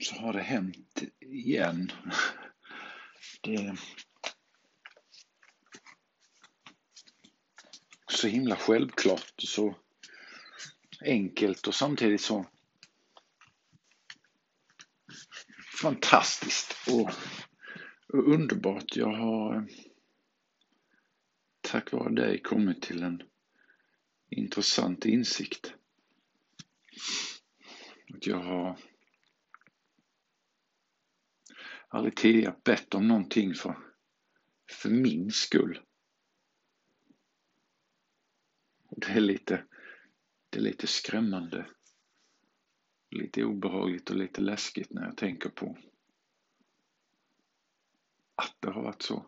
så har det hänt igen. Det är så himla självklart och så enkelt och samtidigt så fantastiskt och, och underbart. Jag har tack vare dig kommit till en intressant insikt. Att jag har aldrig tidigare bett om någonting för, för min skull. Och det är lite, det är lite skrämmande. Lite obehagligt och lite läskigt när jag tänker på att det har varit så.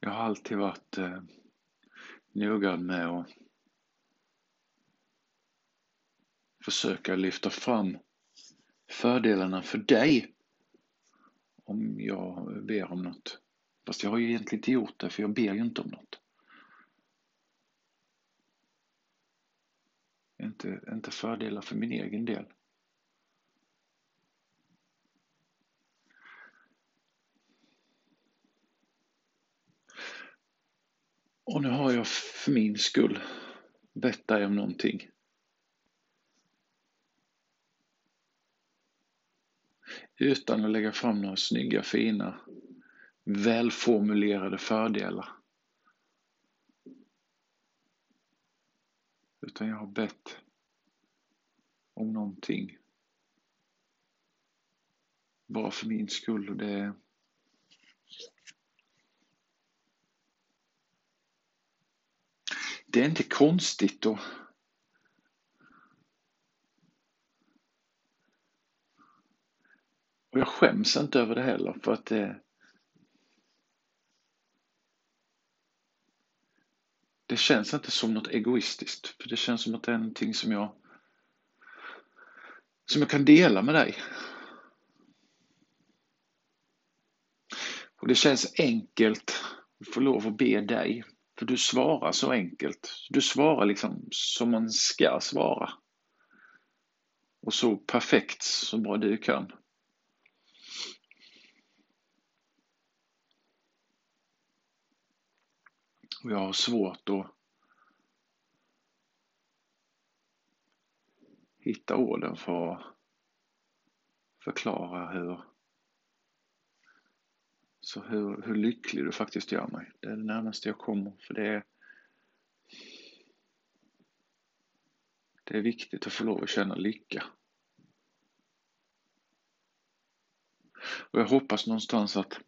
Jag har alltid varit eh, noga med att försöka lyfta fram fördelarna för dig om jag ber om något. Fast jag har ju egentligen inte gjort det, för jag ber ju inte om något. Inte, inte fördelar för min egen del. Och nu har jag för min skull bett dig om någonting. Utan att lägga fram några snygga, fina, välformulerade fördelar. Utan jag har bett om någonting. Bara för min skull och det är Det är inte konstigt då. Och jag skäms inte över det heller för att det Det känns inte som något egoistiskt. För det känns som att det är någonting som jag som jag kan dela med dig. Och det känns enkelt att få lov att be dig. För du svarar så enkelt. Du svarar liksom som man ska svara. Och så perfekt så bra du kan. Och jag har svårt att hitta orden för att förklara hur så hur, hur lycklig du faktiskt gör mig. Det är det närmaste jag kommer för det är Det är viktigt att få lov att känna lycka. Och jag hoppas någonstans att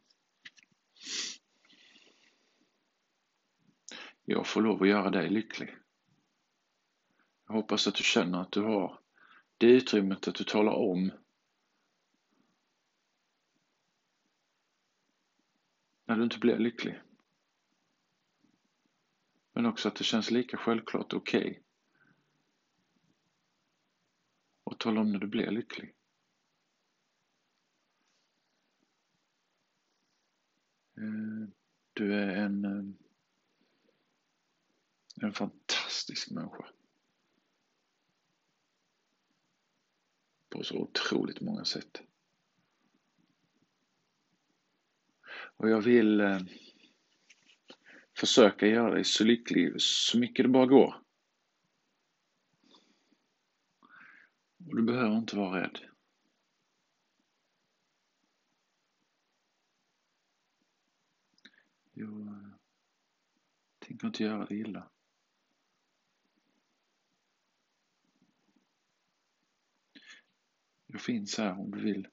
jag får lov att göra dig lycklig. Jag hoppas att du känner att du har det utrymmet att du talar om när du inte blir lycklig. Men också att det känns lika självklart okej. Okay. Och tala om när du blir lycklig. Eh, du är en, eh, en fantastisk människa. På så otroligt många sätt. Och jag vill eh, försöka göra dig så lycklig så mycket det bara går. Och du behöver inte vara rädd. Jag eh, tänker inte göra dig illa. Jag finns här om du vill.